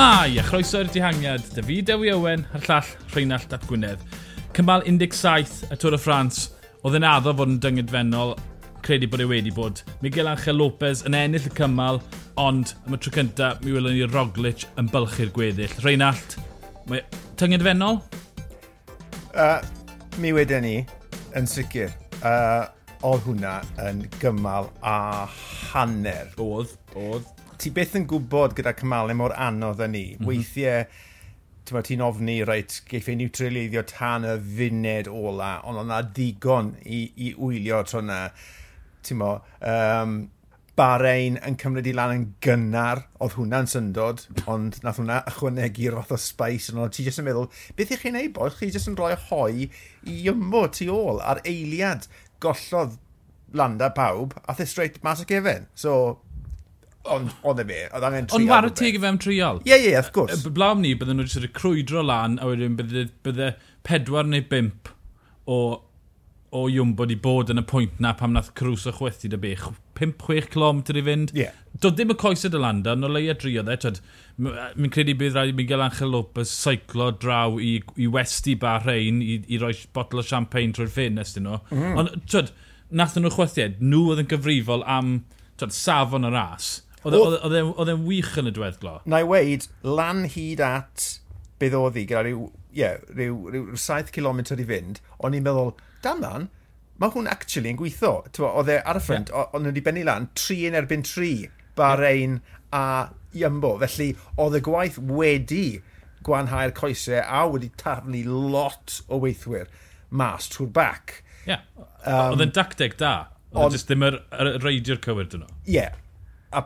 Shmai, a chroeso'r dihangiad, David Dewi Owen, a'r llall Rheinald Dat Gwynedd. Cymal 17 y Tôr y Ffrans, oedd yn addo fod yn dyngedfennol, credu bod e wedi bod. Miguel Angel Lopez yn ennill y cymal, ond am y tro cynta, mi welwn ni Roglic yn bylchu'r gweddill. Rheinald, mae dyngedfennol? Uh, mi wedyn ni, yn sicr. Uh, oedd hwnna yn gymal a hanner. Oedd, oedd ti beth yn gwybod gyda cymalau mor anodd â ni. Mm -hmm. Weithiau, ti'n ofni, reit, geiff ei niwtreiddio tan y funed ola, ond o'na digon i, i wylio tro yna. Ti'n mo, um, Bahrain yn cymryd i lan yn gynnar, oedd hwnna'n syndod, ond nath hwnna ychwanegu roth o space ond Ti jyst yn meddwl, beth ych chi'n ei bod? Chi jyst yn rhoi hoi i ymbo tu ôl ar eiliad gollodd landa pawb a the straight mas o gefen. So, Ond oedd e fe, oedd angen trial. Ond war y teg i fewn trial. Ie, ie, yeah, of course. Blaw ni, bydden nhw wedi crwydro lan, a wedyn bydde, bydde pedwar neu bimp o, o Jumbo wedi bod yn y pwynt na pam nath Crws o chwethu dy bech. 5-6 km i fynd. Yeah. Doedd ddim y coes y Dylanda, ond o leia driodd dde. Mi'n credu bydd rhaid i Miguel Angel Lopez seiclo draw i, i westi bar rhain i, i roi botl o champagne trwy'r ffenest yn nhw. Mm. Ond, twyd, nath nhw chwethiad, nhw oedd yn gyfrifol am twyd, safon y ras E- e- oedd e'n wych yn y dweddglo? Na i weid, lan hyd at bydd oedd hi, gyda rhyw, yeah, rhyw, rhyw 7 km i fynd, o'n i'n meddwl, dan man, mae hwn actually yn gweithio. Oedd e ar y ffrind, yeah. o'n wedi benni lan, 3 yn erbyn 3, Bahrein yeah. a Iambo. Felly, oedd y gwaith wedi gwanhau'r coesau a wedi tarnu lot o weithwyr mas trwy'r bac. Ie, yeah. um, oedd e'n dacdeg da. Oedd e jyst ddim yr, yr reidio'r cywir dyn nhw. Ie, yeah a,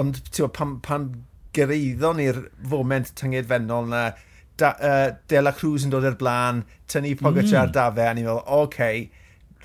ond tiwa, pan, pan gyreiddo ni'r foment tyngedfennol na, da, uh, De La Cruz yn dod i'r blaen, tynnu Pogacar mm. dafe, a ni'n meddwl, oce, okay,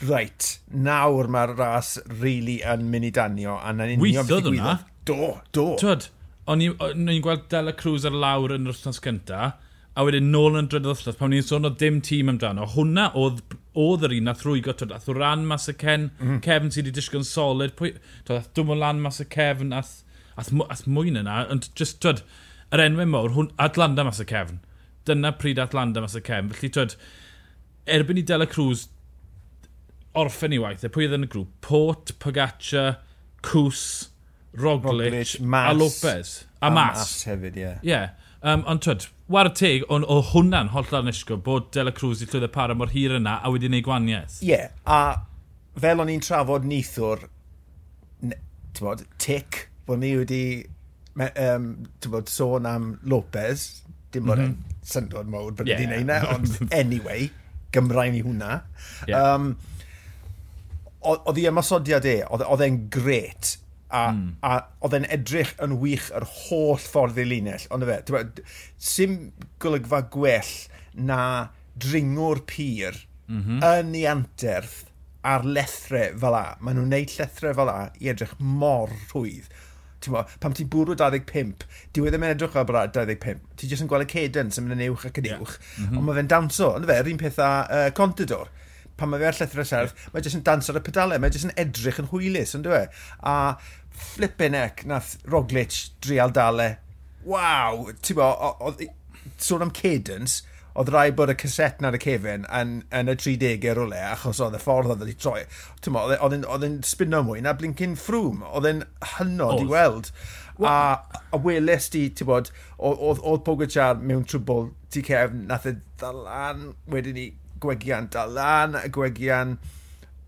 right, nawr mae'r ras really yn mynd i danio, a na'n union beth i gwydo. Do, do. Twyd, o'n i'n gweld De La Cruz ar lawr yn yr wythnos cynta, a wedyn nôl yn drydydd wythnos, pan ni'n sôn o dim tîm amdano, hwnna oedd oedd yr un nath rwygo, twyd, ath o ran mas y Ken, mm. -hmm. Kevin sydd wedi disgwyl solid, pwy, twyd, ath dwm o lan mas y Kevin, ath, ath, ath mwyn yna, ond just, twyd, yr enwau mawr, hwn, Atlanta mas y Kevin. Dyna pryd Atlanta mas y Kevin. Felly, twyd, erbyn i Dela Cruz orffen i waith, e pwy oedd yn y grŵp? Port, Pogaccia, Cws, Roglic, Roglic Mas, a Lopez. A, a Mas. Mas hefyd, ie. Yeah. Yeah. Um, ond twyd, war y teg, ond o hwnna'n holl ar nisgo bod Dela Cruz i llwyddo para mor hir yna a wedi gwneud gwaniaeth. Ie, yeah. a fel o'n i'n trafod nithwr, bod, tic, bod ni wedi um, bod, sôn am Lopez, dim bod mm -hmm. syndod mawr bod yeah. wedi'i neud ond anyway, gymraen i hwnna. Yeah. Um, oedd hi ymosodiad e, oedd e'n gret a, mm. a oedd e'n edrych yn wych yr holl ffordd i linell. Ond fe, ti'n sim golygfa gwell na dringwr pyr mm -hmm. yn ei anterth ar lethre fel a. Maen nhw'n neud lethre fel a i edrych mor rhwydd. Ti'n mo, pam ti'n bwrw 25, diw ddim yn edrych ar brad 25. Ti jyst yn gweld y cadence yn mynd yn uwch ac yn uwch. Yeah. Mm -hmm. Ond mae fe'n danso, ond fe, yr un peth a uh, Contador pan mae fe ar llethra serth, yeah. mae jyst yn danso ar y pedalau, mae jyst yn edrych yn hwylus, yn dwi? E? A flippin' ec nath Roglic drial dale. Waw! Ti'n bo, sôn am cadence, oedd rai bod y caset na'r y cefen yn, yn y 30au rwle, achos oedd y ffordd oedd wedi troi. Oedd yn e, spinno mwy na blincyn ffrwm, oedd yn hynod i weld. A, a weles di, ti'n bod, oedd Pogacar mewn trwbl, ti cefn, nath e dalan, wedyn ni gwegian dalan, gwegian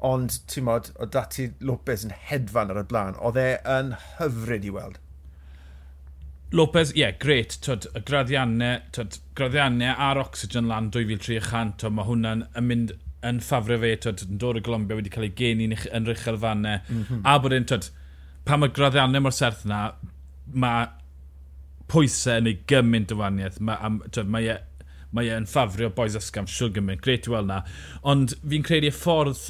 ond ti'n modd, o dati Lopez yn hedfan ar y blaen, oedd e yn hyfryd i weld. Lopez, ie, yeah, gret, twyd, y graddiannau, twyd, graddiannau ar oxygen lan 2300, twyd, mae hwnna'n yn mynd yn ffafrio fe, twyd, yn dod y Glombia wedi cael ei geni yn rychel fannau, mm -hmm. a bod e'n, twyd, pan mae graddiannau mor serth yna, mae pwysau yn ei gymaint o waniaeth, mae, twyd, mae e, mae e'n ffafrio boes ysgam siwr gymaint, gret i weld na. Ond fi'n credu y ffordd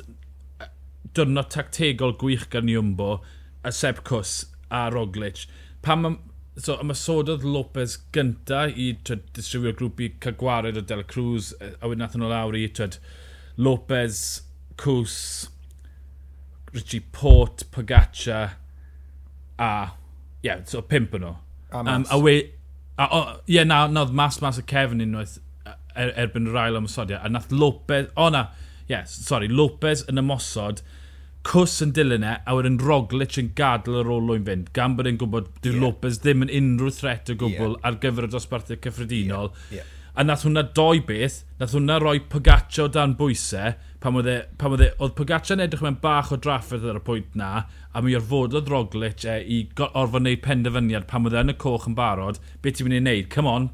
dyrnod tactegol gwych gan Iwmbo, a Seb Cws a Roglic. Pam mae so, ymasododd Lopez gynta i twyd, grŵp i cael gwared o Del Cruz, a wedyn nath nhw lawr i twyd, Lopez, Cws, Richie Port, Pogaccia, a, ie, yeah, so pimp nhw. A mas. Um, a we, a, o, ie, yeah, na, nodd mas mas y Kevin unwaith er, erbyn yr ail ymosodiad, a nath Lopez, o oh, na, ie, yeah, sorry, Lopez yn ymosod, cws yn dilyn e, a wedyn Roglic yn gadl yr olwyn fynd, gan bod e'n gwybod dyw yeah. Lopez ddim yn unrhyw threat o gwbl yeah. ar gyfer y dosbarthau cyffredinol. Yeah. Yeah. A nath hwnna doi beth, nath hwnna roi Pogaccio dan bwysau, pan oedd e, pan oedd e, oedd Pogaccio yn edrych mewn bach o drafferth ar y pwynt na, a mi orfododd Roglic e i orfod wneud penderfyniad pan oedd e yn y coch yn barod, beth ti'n mynd i wneud, come on,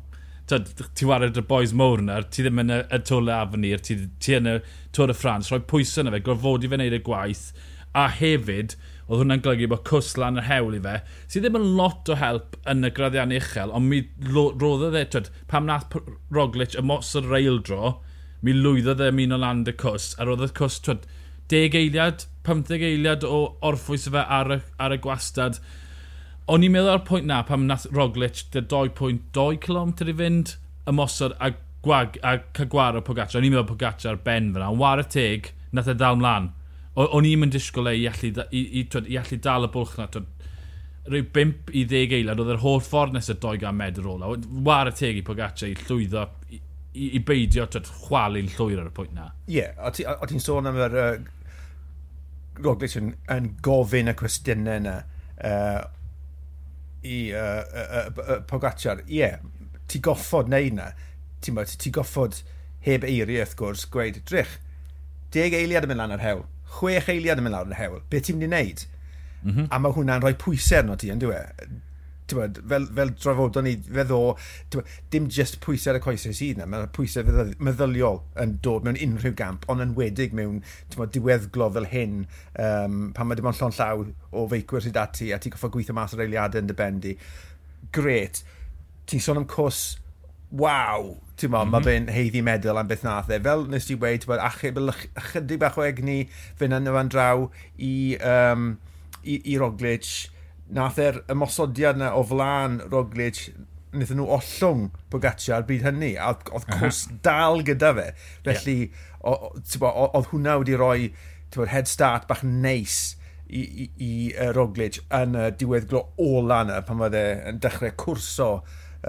ti wared y boys mowr yna, ti ddim yn y, y tole afnir, ti, ti yn y Tôr y Ffrans, rhoi pwysau yna fe, gorfod i fe wneud y gwaith, a hefyd, oedd hwnna'n golygu bod cws lan yr hewl i fe, sydd ddim yn lot o help yn y graddian uchel, ond mi roddodd e, twyd, pam nath Roglic y mos o'r reildro, mi lwyddodd e mi'n o land y cws, a roedd y cws, twyd, 10 eiliad, 15 eiliad o orffwys y fe ar y, ar y gwastad, O'n i'n meddwl ar pwynt na pam nath Roglic dy 2.2 km i fynd ymosod a, gwag, a cagwar o Pogaccia. O'n i'n meddwl Pogaccia ar ben fyna. Ond war y teg, nath e dal mlaen. O'n i'n mynd disgwyl ei allu, i, i, twyd, i allu dal y bwlch na. Rwy'n rhyw 5 i 10 eilad oedd yr holl ffordd nes y 200 medr ola. War y teg i Pogaccia i llwyddo i, i, i beidio twyd, chwalu'n llwyr ar y pwynt na. Ie, yeah, o ti'n sôn am yr uh, Roglic yn, yn gofyn y cwestiynau yna. Uh, i uh, uh, uh, Pogacar, ie, yeah, ti goffod neud na. Ti'n bod, ti goffod heb eiriau wrth gwrs gweud, drych, deg eiliad yn mynd lan ar hewl, chwech eiliad yn mynd lan ar hewl, beth ti'n mynd i wneud? Mm -hmm. A mae hwnna'n rhoi pwysau arno ti, yn dwi bod, fel, fel drafodon ni fedd dim just pwysau ar y coesau sydd yna, mae'r pwysau meddyliol yn dod mewn unrhyw gamp, ond yn wedig mewn bod, diweddglo fel hyn, um, pan mae dim ond llon llaw o feicwyr sydd ati, a ti'n goffa gweithio mas o'r eiliadau yn dy bendi. Gret. Ti'n sôn am cwrs, waw, ti'n mo, mm -hmm. mae mhm. fe'n heiddi medal am beth nath e. Fel nes ti wedi, ti'n bod, ychydig bach o egni fyna yn y fan draw i, um, i, i Roglic, nath e'r ymosodiad na o flan Roglic, wnaethon nhw ollwng Pogaccia ar byd hynny, a oedd cwrs dal gyda fe. Felly, yeah. oedd hwnna wedi rhoi bod, head start bach neis i, i, i uh, Roglic yn y diwedd glo ola yna pan fydde e'n dechrau cwrso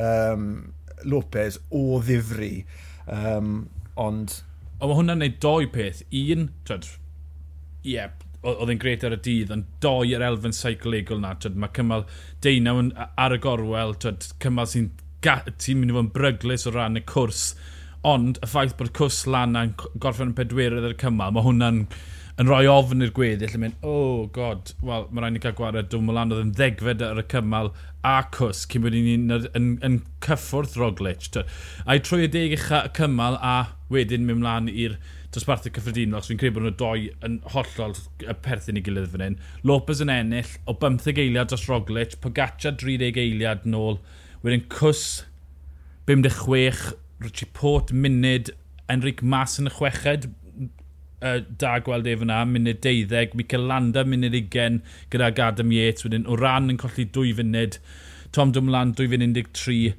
um, Lopez o ddifri. Um, ond... O, mae hwnna'n neud doi peth. Un, twyd, ie, yeah, oedd e'n gret ar y dydd, ond doi yr elfen seicolegol na. Twyd, mae cymal deunaw ar y gorwel, twyd, cymal sy'n sy mynd i fod yn bryglis o ran y cwrs. Ond y ffaith bod cwrs lan a'n gorffen yn pedwerydd ar y cymal, mae hwnna'n yn rhoi ofn i'r gweddill yn mynd, oh god, wel, mae rhaid ni cael gwared dwi'n mwlan oedd yn ddegfed ar y cymal a cws cyn bod ni'n yn, yn, yn cyffwrdd Roglic. A'i trwy y deg eich cymal a wedyn mynd mlaen i'r dosbarthu cyffredinol, so fi'n credu bod nhw doi yn hollol y perthyn i gilydd fan hyn. Lopez yn ennill, o 15 eiliad dros Roglic, Pogaccia 30 eiliad nôl, wedyn Cws 56, Richie Port munud, Enric Mas yn y chweched, uh, da gweld e fyna, munud 12, Michael Landa munud 20 gyda Adam Yates, wedyn o ran yn colli 2 funud, Tom Dumlan 2 funud 13,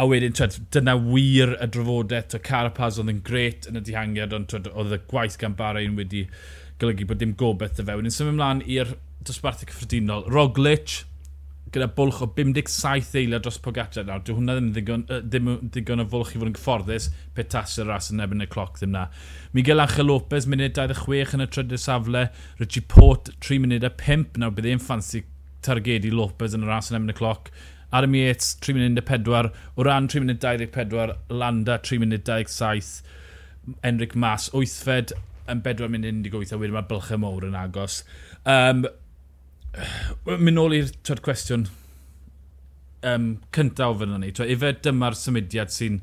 a wedyn, twed, dyna wir y drafodaeth, y Carapaz oedd yn gret yn y dihangiad, ond twed, oedd y gwaith gan Bahrain wedi golygu bod dim gobeith y fewn. Yn symud ymlaen i'r dosbarthu cyffredinol. Roglic, gyda bwlch o 57 eiliad dros Pogacar. Nawr, Dwi hwnna ddim ddigon, ddim ddigon o fwlch i fod yn gyfforddus pe tas y ras yn ebyn y cloc ddim na. Miguel Angel Lopez, munud 26 yn y trydydd safle. Richie Port, 3 munud a 5. Nawr, bydd e'n ffansi targedu Lopez yn y ras yn ebyn y cloc ar y mi 3 munud 14, o ran 3 munud 24, Landa 3 munud 27, Enric Mas, 8fed yn 4 munud 18, a wedyn mae bylchau mowr yn agos. Um, mynd nôl i'r cwestiwn um, cyntaf o fyna ni. Twa, efe dyma'r symudiad sy'n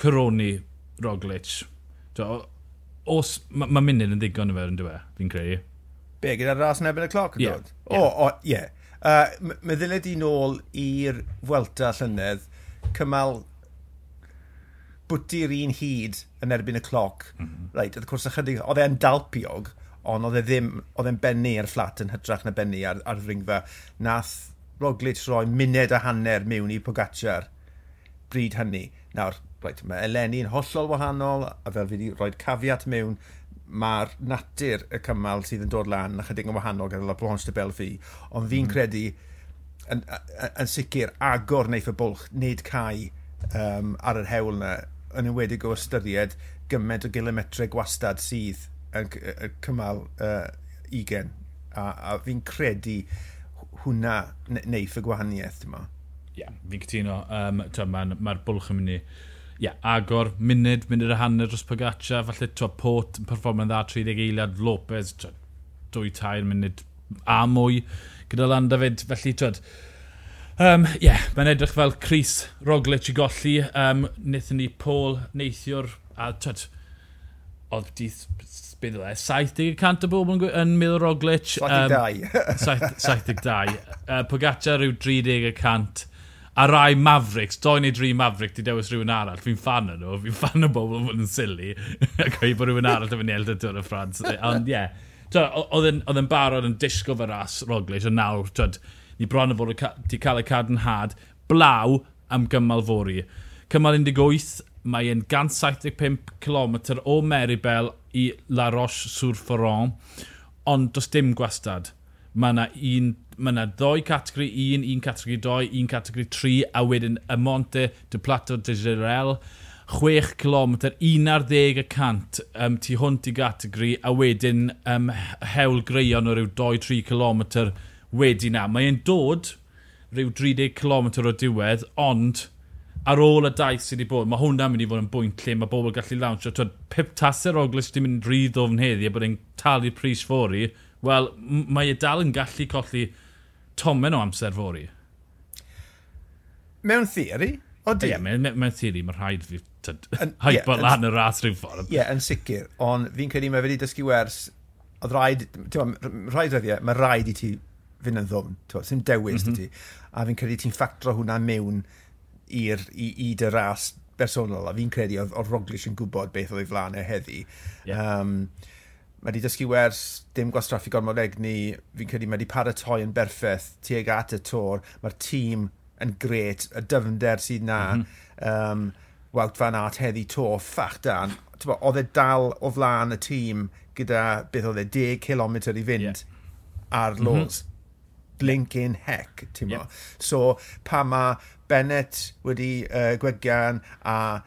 coroni Roglic. Twa, os, mae ma munud yn ddigon y fe yn dweud, e? fi'n credu. Be, gyda'r ras yn ebyn y cloc yn yeah. O, o, ie. Yeah. Uh, meddyle di nôl i'r Welta llynedd, cymal bwti'r un hyd yn erbyn y cloc. Mm -hmm. Right, oedd y cwrs ychydig, oedd e'n dalpiog, ond oedd e ddim, oedd e'n bennu ar fflat yn hytrach na bennu ar, ar ddringfa. Nath Roglic roi muned a hanner mewn i Pogacar bryd hynny. Nawr, right, mae Eleni yn hollol wahanol, a fel fi wedi rhoi cafiat mewn, mae'r natur y cymal sydd yn dod lan yn chydig yn wahanol gyda La Blanche de Belfi, ond fi'n mm. credu yn, yn, yn sicr agor neiff y bwlch, nid cae um, ar yr hewl yna, yn ymwedig o ystyried gymaint o gilometrau gwastad sydd yn cymal uh, 20. A, a fi'n credu hwnna neiff y gwahaniaeth, ti'n Ie, yeah, fi'n cytuno. Um, Mae'r ma bwlch yn mynd i yeah, agor munud, munud y hanner dros Pogaccia, falle to Port yn performio'n dda 30 eiliad, Lopez, twa, dwy tair munud a mwy gyda Landa fyd, felly twyd, Um, yeah, mae'n edrych fel Chris Roglic i golli. Um, Nethon ni Paul neithiwr a twyd, oedd dydd, beth e, 70% o bobl yn, yn meddwl Roglic. 72. Um, 72. uh, Pogaccia rhyw 30% a rai Mavericks, doi neu dri Maverick, di dewis rhywun arall. Fi'n fan o nhw, fi'n fan o bobl fod yn sili, ac o'i bod rhywun arall yn mynd i eld y Tôr y Ffrans. Ond ie, yeah. oedd yn barod yn disgo fy ras Roglic, ond nawr, twyd, ni bron o fod wedi cael y cadarnhad, blaw am gymal fori. Cymal 18, mae e'n 175 km o Meribel i La Roche-sur-Foron, ond does dim gwastad. Mae yna un mae yna ddoi categori 1, un categori 2, un categori 3, a wedyn y Monte de Plato de Gerel, 6 km, 11 y cant um, tu hwnt i gategori, a wedyn um, hewl greion o ryw 2-3 km wedi na. Mae'n dod ryw 30 km o diwedd, ond ar ôl y daith sydd wedi bod, mae hwnna'n mynd i fod yn bwynt lle mae bobl gallu lawnsio. Twyd, pip taser oglis wedi mynd rhydd ofn heddi a bod e'n talu pris fori, wel, mae e dal yn gallu colli tomen o amser fori. Mewn theori, Odi. Ie, yeah, mewn, mewn theori, mae rhaid fi hypo yeah, lan y ras rhyw ffordd. Ie, yeah, yn sicr. Ond fi'n credu mae wedi dysgu wers, oedd rhaid, ti'n rhaid rhaid, mae rhaid i ti fynd yn ddwm, Ti'n dewis mm -hmm. ti. A fi'n credu ti'n ffactro hwnna mewn i'r, i, i dy ras bersonol. A fi'n credu oedd, oedd Roglic yn gwybod beth oedd ei flaen e heddi. Yeah. Um, Mae wedi dysgu wers dim gwastraffu gormod egni. Fi'n credu mae wedi paratoi yn berffaith tuag at y tor. Mae'r tîm yn gret, y dyfnder sydd na. Mm -hmm. um, Wout Van Aert heddi to, ffach dan. Oedd e dal o flaen y tîm gyda beth oedd e 10 km i fynd yeah. ar mhm. los. Mm -hmm. Blinkin heck, ti'n. Yeah. So, pa mae Bennett wedi uh, gwegian a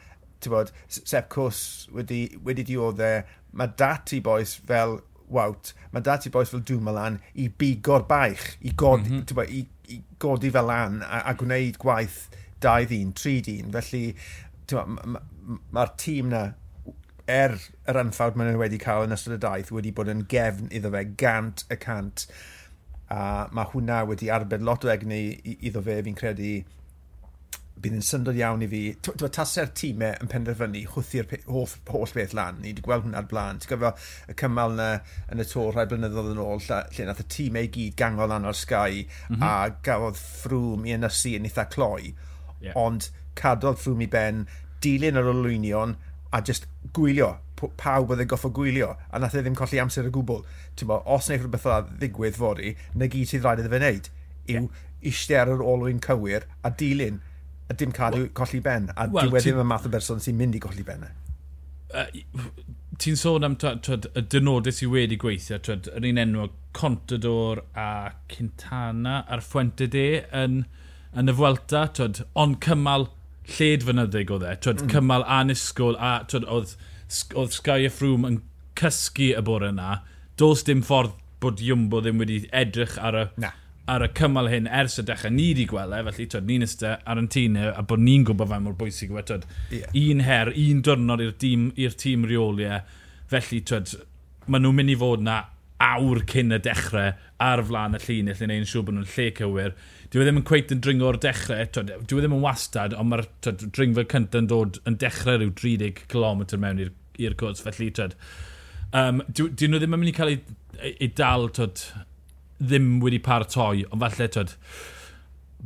bod, Sepp Cws wedi, wedi dioddau mae dati boes fel Wout, mae dati boes fel Dumoulin i bigo'r baich, i godi, mm -hmm. i, i godi fel lan a, a gwneud gwaith 2 ddyn, 3 ddyn. Felly, mae'r ma, ma tîm na er yr anffawd maen nhw wedi cael yn ystod y daith wedi bod yn gefn iddo fe gant y cant a mae hwnna wedi arbed lot o egni iddo fe fi'n credu bydd yn syndod iawn i fi. Dwi'n taser tîmau yn penderfynu hwthi'r holl, holl beth lan. Ni wedi gweld hwnna'r blaen. Ti'n gofio y cymal na yn y to rhai blynyddoedd yn ôl lle, lle nath y tîmau i gyd gangol lan o'r Sky mm -hmm. a gafodd ffrwm i ynysu yn eitha cloi. Yeah. Ond cadodd ffrwm i ben, dilyn yr olwynion a just gwylio pawb oedd e goffo gwylio, a nath e ddim colli amser y gwbl. Bo, os wneud rhywbeth o ddigwydd fori, na gyd sydd rhaid iddo fe wneud yw yeah. eistedd ar yr olwyn cywir a dilyn dim cadw well, colli ben, a well, dwi e wedi y math o berson sy'n mynd i colli ben. Uh, ti'n sôn am twyd, y dynodau sydd wedi gweithio, twyd, yr un enw Contador a Cintana a'r Fuente de yn, yn y Fwelta, twyd, ond cymal lled fynyddig oedd e, twyd, mm. cymal anisgwl a twyd, oedd, oedd Sky a Froome yn cysgu y bore yna, dos dim ffordd bod Jumbo ddim wedi edrych ar y... Na ar y cymal hyn ers y dechrau ni wedi gweld e, felly twyd, ni'n ystod ar yn tîn e, a bod ni'n gwybod fe mor bwysig yw e, yeah. un her, un diwrnod i'r tîm, tîm reoliau, e. felly twyd, maen nhw'n mynd i fod na awr cyn y dechrau ar flaen y llun, lle neu'n siŵr bod nhw'n lle cywir. Dwi e ddim yn cweith yn dringo o'r dechrau, twyd, dwi ddim yn wastad, ond mae'r dringfa cyntaf yn dod yn dechrau rhyw 30 km mewn i'r cwrs, felly twyd, um, dwi, dwi nhw ddim yn mynd i cael ei, ei dal twyd, ddim wedi paratoi, ond falle, twyd,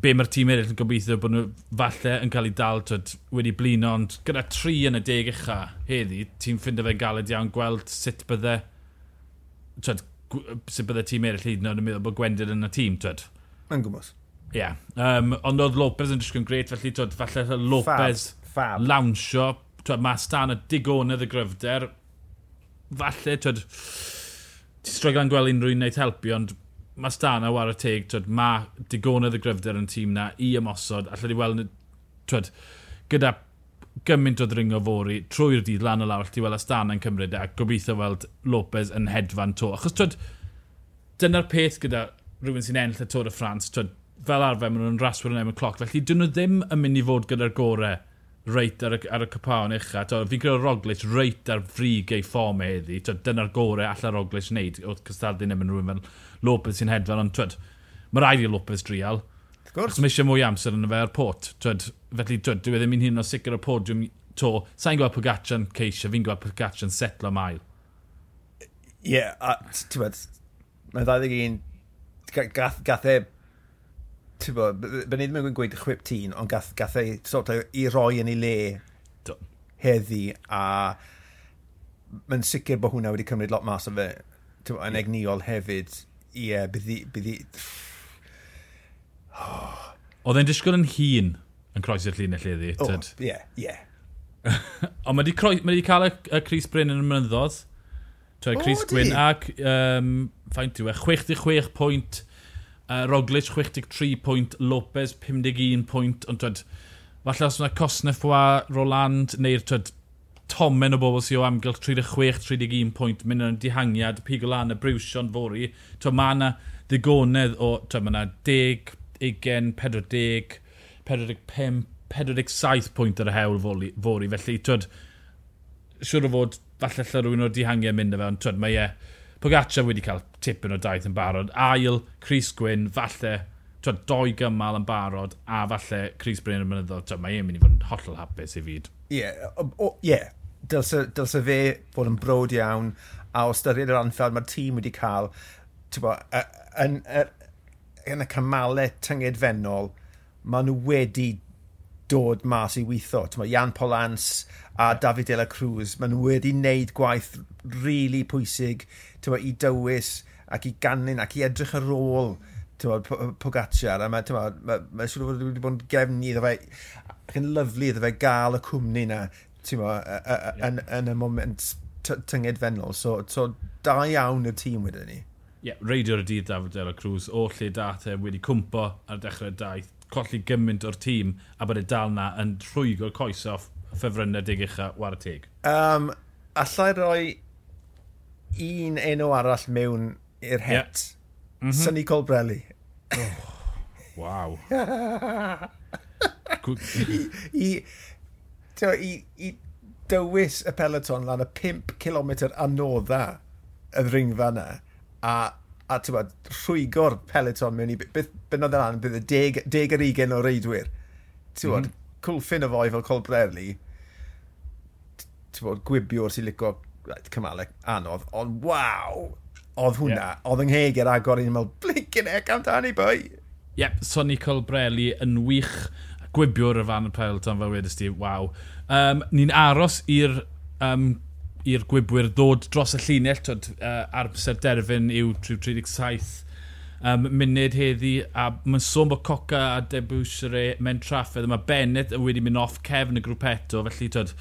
be mae'r tîm eraill yn gobeithio bod nhw falle yn cael ei dal twyd, wedi blino, ond gyda tri yn y deg ucha heddi, ti'n ffindio fe'n galed iawn gweld sut bydde twyd, sut bydde tîm eraill hyd yn oed yn meddwl bod Gwendid yn y tîm. Twyd. Yn gwybod. Ie. Yeah. Um, ond oedd Lopez yn disgwyl gret, felly twyd, falle Lopez fab, fab. lawnsio, twyd, mae stan y digonedd y gryfder, falle, twyd, ti'n stryglan gweld unrhyw un wneud helpu, ond mae Stana war y teg, twyd, mae digonedd y gryfder yn tîm na i ymosod, allai di weld, twyd, gyda gymaint o ddringo fori trwy'r dydd lan o lawr, allai di weld Astana yn cymryd e, a gobeithio weld Lopez yn hedfan to. Achos twyd, dyna'r peth gyda rhywun sy'n enll y Tôr y Ffrans, twyd, fel arfer maen nhw'n raswyr yn emyn cloc, felly dyn nhw ddim yn mynd i fod gyda'r gorau reit ar y, ar y cypawn ucha. To, fi'n credu Roglic reit ar frig ei ffom heddi. Dyna'r gorau allan Roglic wneud. Oedd cystadlu'n ddim yn rhywun fel Lopez sy'n hedfan, ond twyd, mae rhaid i Lopez drial. Gwrs. Mae eisiau mwy amser yn y fe ar pot. Twyd, felly, twyd, dwi e ddim yn hyn o sicr o podiwm to. Sa'n gweld Pogacan ceisio, fi'n gweld Pogacan setlo mael. Ie, yeah, a ti'n bod, mae 21, gath, gath e ti'n bod, bydd ddim yn gweud 15, ond gath, gath ei sort of, i roi yn ei le Do. heddi, a mae'n sicr bod hwnna wedi cymryd lot mas o fe, ti'n bod, yn egniol hefyd, ie, yeah, bydd i... Oh. Oedd e'n disgwyl yn hun yn croesi'r llinell heddi, tyd? Ie, ie. Ond mae wedi cael y, y Cris Bryn yn y mynyddodd, Twyd, Chris Gwyn ac um, faint yw e, 66 pwynt Uh, Roglic 63 pwynt, Lopez 51 pwynt, ond twyd, falle os yna Cosnefwa, Roland, neu'r twyd, tomen o bobl sy'n o amgylch 36-31 pwynt, mynd yn dihangiad, pig o lan y briwsion fori. Twyd, mae yna ddigonedd o, twyd, mae yna 10, 20, 40, 45, 47 pwynt ar y hewl fori. Felly, twyd, siwr o fod, falle lle rhywun o'r dihangiau mynd y ond twyd, mae e, Pogaccia wedi cael tipyn o daith yn barod. Ail, Chris Gwyn, falle, twa, doi gymal yn barod, a falle Chris Bryn yn mynyddo, twa, mae e'n mynd i fod yn hollol hapus i fyd. Ie, yeah, yeah. dylse, dylse fe fod yn brod iawn, a o styried yr anffeld mae'r tîm wedi cael, bo, yn, yn y cymalau tyngedfennol, maen nhw wedi dod mas i weithio. Mae Jan Polans a David De La Cruz, maen nhw wedi wneud gwaith rili really pwysig tyma, i dywys ac i ganlyn ac i edrych ar ôl Pogacar a mae, mae, mae, mae siŵr fod wedi bod yn gefni iddo fe ac yn lyflu iddo fe gael y cwmni na mo, yn, yn y moment tyngedfennol so, so da iawn y tîm wedyn ni. Ie, yeah, reidio'r y dydd David Dela Cruz o lle dath e wedi cwmpo ar dechrau daith colli gymaint o'r tîm a bod y dal na yn rhwygo'r coes off ffefrynnau dig ucha war y teg. Um, allai roi un enw arall mewn i'r het. Yeah. Mm -hmm. Sunny Colbrelli. Oh, wow. I, I, i, I dywys y peloton lan y 5 km anodda y ddringfa yna a, a bod, rhwygo'r peloton mewn i beth bynnod yna bydd y 10 ar 20 o reidwyr. Ti'n bod, mm -hmm. cwlffin o foi fel Colbrelli, ti'n bod, gwibiwr sy'n licio cymalau anodd, ond waw, oedd hwnna, yeah. oedd yng ngheg Ngheger agor i'n meddwl, blinkin ec amdani, boi. Yep, Sonny Colbrelli yn wych gwibiwr y fan y Pelton, fel wedys ti, waw. Um, Ni'n aros i'r um, i'r gwybwyr ddod dros y llinell, twyd, uh, bysau'r derfyn yw 37 um, munud heddi, a mae'n sôn bod Coca a Debusere mewn traffedd, mae Bennett wedi mynd off cefn y grŵp eto, felly tyd,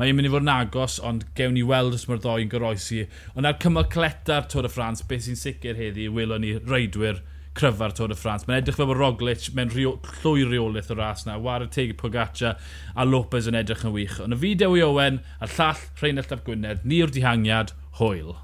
mae'n mynd i fod yn agos, ond gewn ni weld os mae'r ddoi yn goroesi. Ond ar cymal cleta'r Tôr y Ffrans, beth sy'n sicr heddi, welon ni reidwyr cryfa'r Tôr y Ffrans. Mae'n edrych fel bod Roglic mewn rio, llwy reolaeth o ras na. War y teg Pogaccia a Lopez yn edrych yn wych. Ond y fideo i Owen, a'r llall Rheinald Ap Gwynedd, ni'r dihangiad, hwyl.